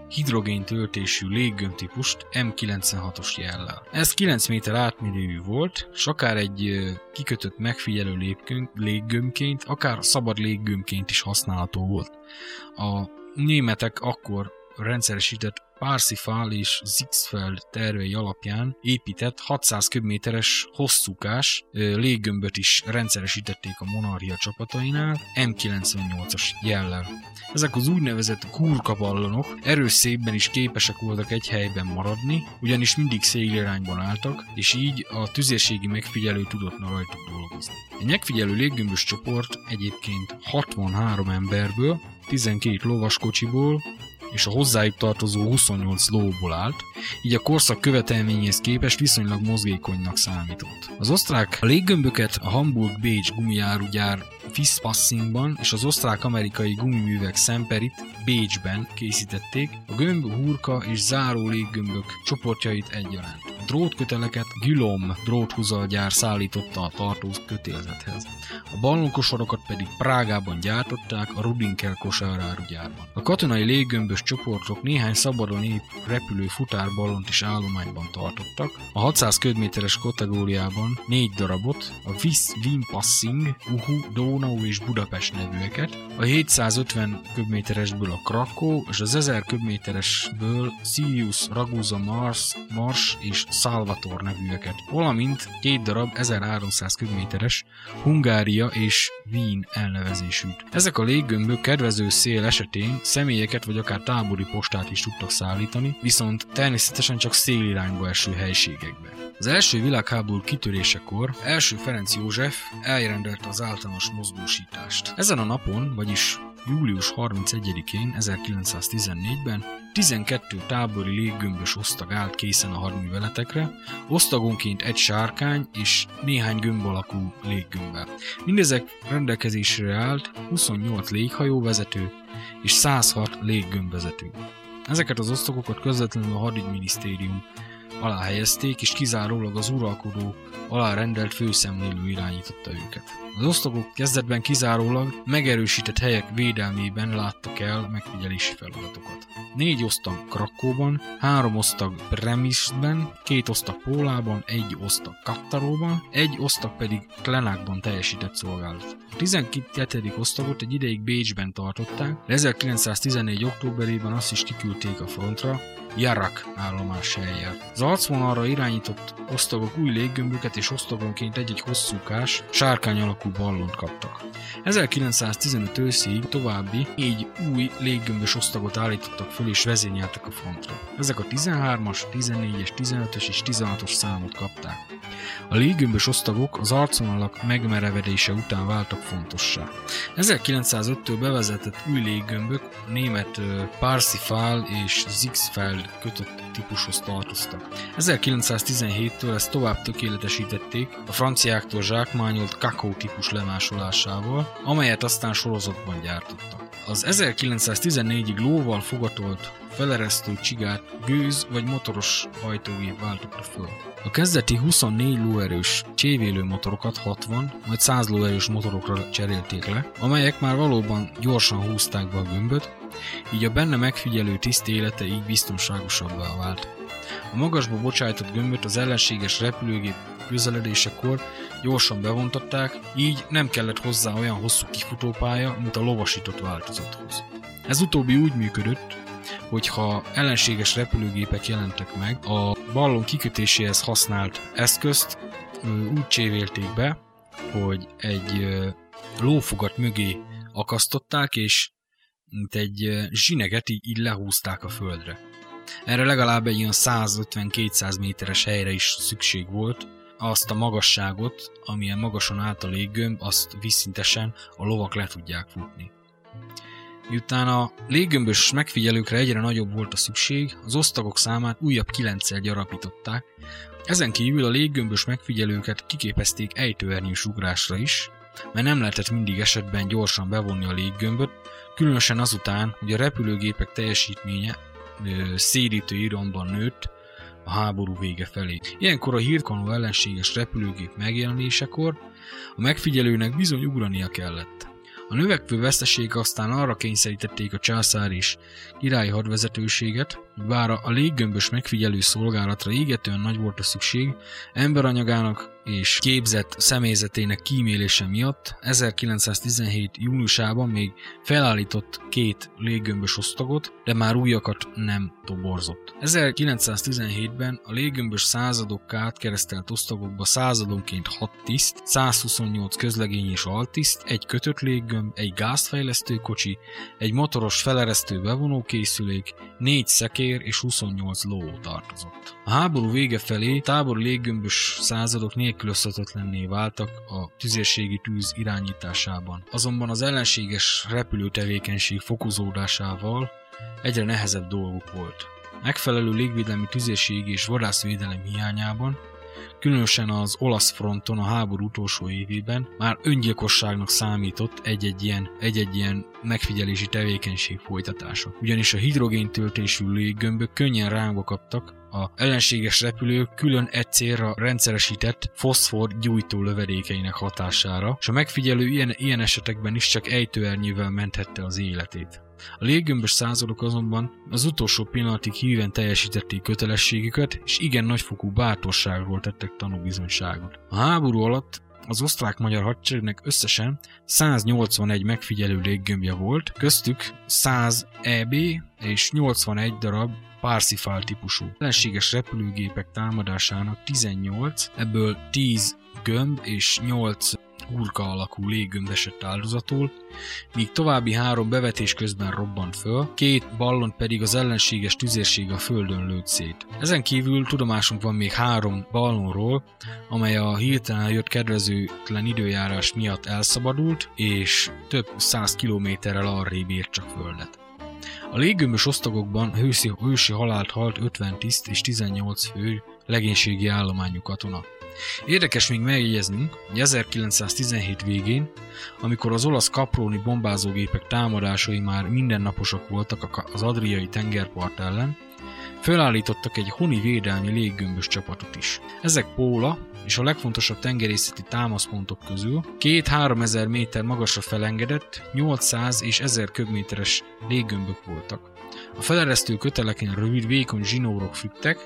hidrogén töltésű léggömtípust M96-os jellel. Ez 9 méter átmérőjű volt, és akár egy kikötött megfigyelő léggömként, akár szabad léggömként is használható volt. A németek akkor rendszeresített Parsifal és Zixfeld tervei alapján épített 600 köbméteres hosszúkás léggömböt is rendszeresítették a monarchia csapatainál M98-as jellel. Ezek az úgynevezett kurkaballonok erős szépben is képesek voltak egy helyben maradni, ugyanis mindig szélirányban álltak, és így a tüzérségi megfigyelő tudott rajtuk dolgozni. Egy megfigyelő léggömbös csoport egyébként 63 emberből, 12 lovaskocsiból, és a hozzájuk tartozó 28 lóból állt, így a korszak követelményéhez képest viszonylag mozgékonynak számított. Az osztrák léggömböket a Hamburg-Bécs gumijárugyár Fispassingban és az osztrák-amerikai gumiművek Semperit Bécsben készítették a gömb, hurka és záró léggömbök csoportjait egyaránt. A drótköteleket Gülom dróthuzalgyár szállította a tartó kötélzethez. A ballonkosorokat pedig Prágában gyártották a Rudinkel kosárárugyárban. A katonai léggömbös csoportok néhány szabadon épp repülő futárballont is állományban tartottak. A 600 ködméteres kategóriában négy darabot, a Visz Passing, Uhu, Donau és Budapest nevűeket, a 750 köbméteresből a Krakó és az 1000 köbméteresből Sirius, Ragusa, Mars, Mars és Salvator nevűeket, valamint két darab 1300 köbméteres Hungária és Wien elnevezésűt. Ezek a léggömbök kedvező szél esetén személyeket vagy akár tábori postát is tudtak szállítani, viszont természetesen csak szélirányba eső helységekbe. Az első világháború kitörésekor első Ferenc József elrendelte az általános mozgósítást. Ezen a napon, vagyis július 31-én 1914-ben 12 tábori léggömbös osztag állt készen a hadműveletekre, osztagonként egy sárkány és néhány gömb alakú léggömbbel. Mindezek rendelkezésre állt 28 léghajóvezető és 106 léggömbvezető. Ezeket az osztagokat közvetlenül a hadügyminisztérium alá helyezték, és kizárólag az uralkodó alá rendelt főszemlélő irányította őket. Az osztagok kezdetben kizárólag megerősített helyek védelmében láttak el megfigyelési feladatokat. Négy osztag Krakóban, három osztag Premisben, két osztag Pólában, egy osztag Kattaróban, egy osztag pedig Klenákban teljesített szolgálat. A 12. osztagot egy ideig Bécsben tartották, de 1914. októberében azt is kiküldték a frontra, Jarak állomás helyjel. Az arcvonalra irányított osztagok új léggömböket és osztagonként egy-egy hosszúkás, sárkány alakú ballont kaptak. 1915 őszig további négy új léggömbös osztagot állítottak föl és vezényeltek a frontra. Ezek a 13-as, 14-es, 15-ös és 16-os számot kapták. A léggömbös osztagok az arcvonalak megmerevedése után váltak fontossá. 1905-től bevezetett új léggömbök német Parsifal és Zixfeld kötött típushoz tartoztak. 1917-től ezt tovább tökéletesítették a franciáktól zsákmányolt kakó típus lemásolásával, amelyet aztán sorozatban gyártottak. Az 1914-ig lóval fogatolt feleresztő csigát gőz vagy motoros hajtógép váltotta föl. A kezdeti 24 lóerős csévélő motorokat 60 vagy 100 lóerős motorokra cserélték le, amelyek már valóban gyorsan húzták be a gömböt, így a benne megfigyelő tiszt élete így biztonságosabbá vált. A magasba bocsájtott gömböt az ellenséges repülőgép közeledésekor gyorsan bevontatták, így nem kellett hozzá olyan hosszú kifutópálya, mint a lovasított változathoz. Ez utóbbi úgy működött, hogyha ellenséges repülőgépek jelentek meg, a ballon kikötéséhez használt eszközt úgy csévélték be, hogy egy lófogat mögé akasztották, és mint egy zsineget így, így lehúzták a földre. Erre legalább egy ilyen 150-200 méteres helyre is szükség volt, azt a magasságot, amilyen magasan állt a léggömb, azt visszintesen a lovak le tudják futni. Miután a léggömbös megfigyelőkre egyre nagyobb volt a szükség, az osztagok számát újabb kilencszer gyarapították, ezen kívül a léggömbös megfigyelőket kiképezték ejtőernyős ugrásra is, mert nem lehetett mindig esetben gyorsan bevonni a léggömböt, különösen azután, hogy a repülőgépek teljesítménye szédítő iramban nőtt a háború vége felé. Ilyenkor a hírkanó ellenséges repülőgép megjelenésekor a megfigyelőnek bizony ugrania kellett. A növekvő veszteség aztán arra kényszerítették a császár és királyi hadvezetőséget, bár a léggömbös megfigyelő szolgálatra égetően nagy volt a szükség, emberanyagának és képzett személyzetének kímélése miatt 1917. júniusában még felállított két léggömbös osztagot, de már újakat nem toborzott. 1917-ben a léggömbös századokká átkeresztelt osztagokba századonként 6 tiszt, 128 közlegény és altiszt, egy kötött léggömb, egy gázfejlesztő kocsi, egy motoros feleresztő bevonókészülék, négy szekér és 28 ló tartozott. A háború vége felé tábor léggömbös századok nélkülözhetetlenné váltak a tüzérségi tűz irányításában. Azonban az ellenséges repülőtevékenység fokozódásával egyre nehezebb dolguk volt. Megfelelő légvédelmi tüzérségi és vadászvédelem hiányában különösen az olasz fronton a háború utolsó évében már öngyilkosságnak számított egy-egy ilyen, egy-egy ilyen megfigyelési tevékenység folytatása. Ugyanis a hidrogéntöltésű léggömbök könnyen rángba kaptak a ellenséges repülő külön egy rendszeresített foszfor gyújtó lövedékeinek hatására, és a megfigyelő ilyen, ilyen esetekben is csak ejtőernyővel menthette az életét. A léggömbös századok azonban az utolsó pillanatig híven teljesítették kötelességüket, és igen nagyfokú bátorságról tettek tanúbizonyságot. A háború alatt az osztrák-magyar hadseregnek összesen 181 megfigyelő léggömbje volt, köztük 100 EB és 81 darab Parsifal típusú. Ellenséges repülőgépek támadásának 18, ebből 10 gömb és 8 hurka alakú léggömb esett áldozatul, míg további három bevetés közben robbant föl, két ballon pedig az ellenséges tüzérség a földön lőtt szét. Ezen kívül tudomásunk van még három ballonról, amely a hirtelen jött kedvezőtlen időjárás miatt elszabadult, és több száz kilométerrel arrébb ért csak földet. A léggömbös osztagokban hősi, hősi halált halt 50 tiszt és 18 fő legénységi állományú katona. Érdekes még megjegyeznünk, hogy 1917 végén, amikor az olasz kapróni bombázógépek támadásai már mindennaposak voltak az adriai tengerpart ellen, fölállítottak egy honi védelmi léggömbös csapatot is. Ezek Póla és a legfontosabb tengerészeti támaszpontok közül két-három ezer méter magasra felengedett, 800 és 1000 köbméteres léggömbök voltak. A feleresztő köteleken rövid, vékony zsinórok fügtek,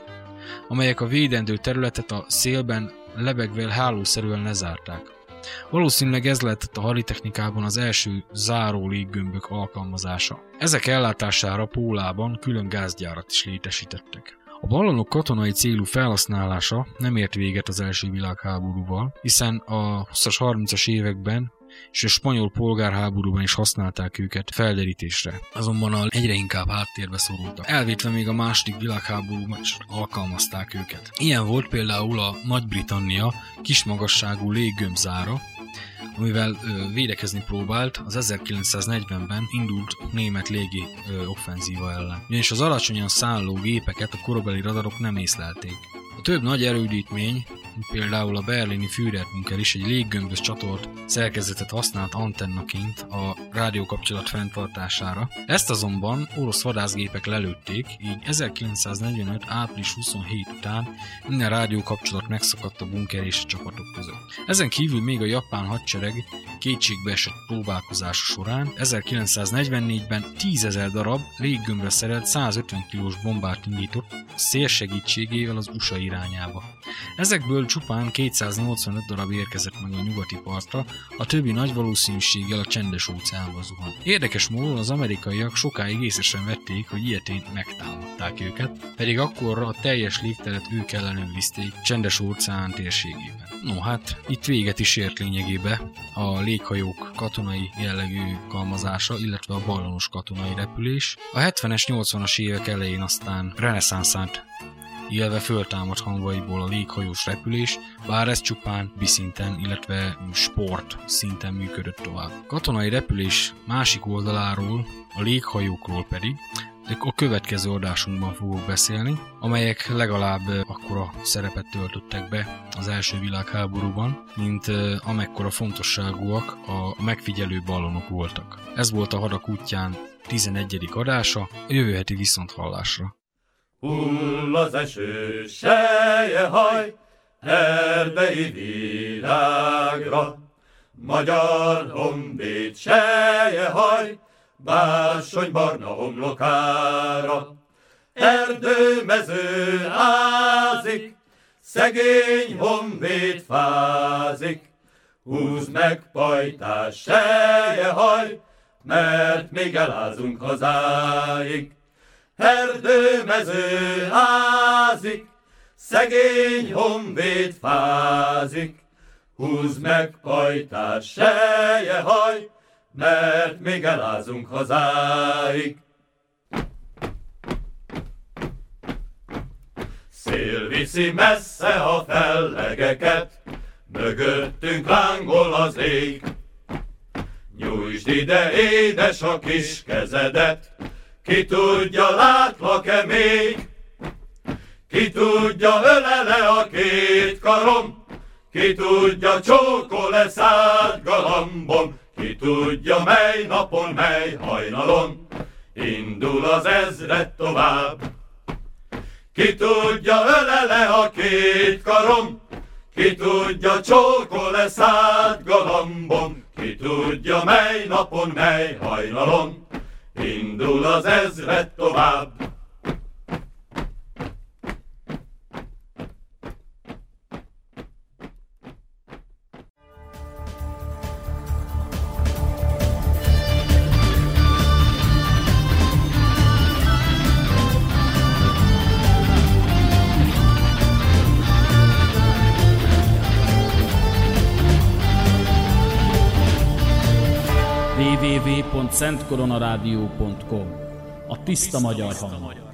amelyek a védendő területet a szélben lebegvél hálószerűen lezárták. Valószínűleg ez lett a haditechnikában az első záró léggömbök alkalmazása. Ezek ellátására Pólában külön gázgyárat is létesítettek. A ballonok katonai célú felhasználása nem ért véget az első világháborúval, hiszen a 20-as 30-as években és a spanyol polgárháborúban is használták őket felderítésre. Azonban egyre inkább háttérbe szorultak. Elvétve még a második világháborúban is alkalmazták őket. Ilyen volt például a Nagy-Britannia kismagasságú léggömbzára, amivel ö, védekezni próbált az 1940-ben indult német légi ö, offenzíva ellen. Ugyanis az alacsonyan szálló gépeket a korabeli radarok nem észlelték. A több nagy erődítmény például a berlini Führerbunker is egy léggömbös csatolt szerkezetet használt antennaként a rádiókapcsolat fenntartására. Ezt azonban orosz vadászgépek lelőtték, így 1945. április 27 után minden rádiókapcsolat megszakadt a bunker és a csapatok között. Ezen kívül még a japán hadsereg kétségbeesett próbálkozása során 1944-ben 10.000 darab léggömbre szerelt 150 kilós bombát indított szél az USA irányába. Ezekből csupán 285 darab érkezett meg a nyugati partra, a többi nagy valószínűséggel a csendes óceánba zuhant. Érdekes módon az amerikaiak sokáig észesen vették, hogy ilyetén megtámadták őket, pedig akkorra a teljes légteret ők ellenőrizték csendes óceán térségében. No hát, itt véget is ért lényegébe a léghajók katonai jellegű kalmazása, illetve a ballonos katonai repülés. A 70-es, 80-as évek elején aztán reneszánszát élve föltámad hangvaiból a léghajós repülés, bár ez csupán biszinten, illetve sport szinten működött tovább. Katonai repülés másik oldaláról, a léghajókról pedig a következő adásunkban fogok beszélni, amelyek legalább akkora szerepet töltöttek be az első világháborúban, mint amekkora fontosságúak a megfigyelő ballonok voltak. Ez volt a hadak útján 11. adása, a jövő heti viszonthallásra. Hull az eső, seje haj, erdei világra. Magyar honvéd, seje haj, bársony barna homlokára. Erdő, mező ázik, szegény honvéd fázik. Húzd meg pajtás, seje haj, mert még elázunk hazáig erdőmező ázik, szegény honvéd fázik. Húzd meg pajtás seje haj, mert még elázunk hazáig. Szél viszi messze a fellegeket, mögöttünk lángol az ég. Nyújtsd ide, édes a kis kezedet, ki tudja, látlak-e még? Ki tudja, ölele a két karom? Ki tudja, csókol-e galambom? Ki tudja, mely napon, mely hajnalon? Indul az ezred tovább. Ki tudja, ölele a két karom? Ki tudja, csókol-e galambom? Ki tudja, mely napon, mely hajnalon? Indul az ezred tovább. www.szentkoronarádió.com A tiszta magyar hang.